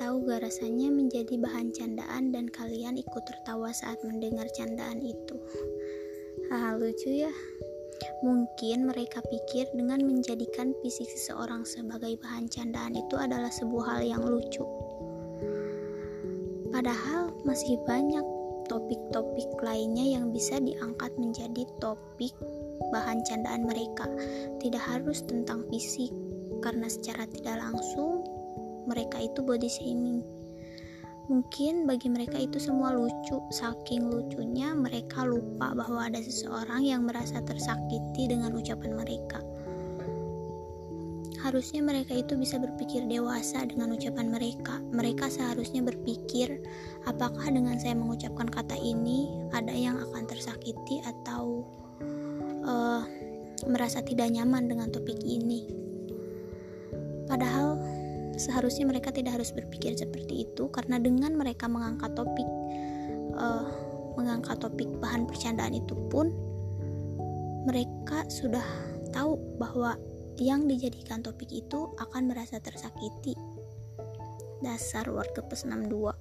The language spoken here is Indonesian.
Tahu gak rasanya menjadi bahan candaan dan kalian ikut tertawa saat mendengar candaan itu? Haha lucu ya. Mungkin mereka pikir dengan menjadikan fisik seseorang sebagai bahan candaan itu adalah sebuah hal yang lucu. Padahal masih banyak topik-topik lainnya yang bisa diangkat menjadi topik bahan candaan mereka. Tidak harus tentang fisik, karena secara tidak langsung mereka itu body shaming. Mungkin bagi mereka itu semua lucu, saking lucunya mereka lupa bahwa ada seseorang yang merasa tersakiti dengan ucapan mereka. Harusnya mereka itu bisa berpikir dewasa dengan ucapan mereka. Mereka seharusnya berpikir, apakah dengan saya mengucapkan kata ini ada yang akan tersakiti atau uh, merasa tidak nyaman dengan topik ini. Seharusnya mereka tidak harus berpikir seperti itu karena dengan mereka mengangkat topik uh, mengangkat topik bahan percandaan itu pun mereka sudah tahu bahwa yang dijadikan topik itu akan merasa tersakiti. Dasar word kepes 62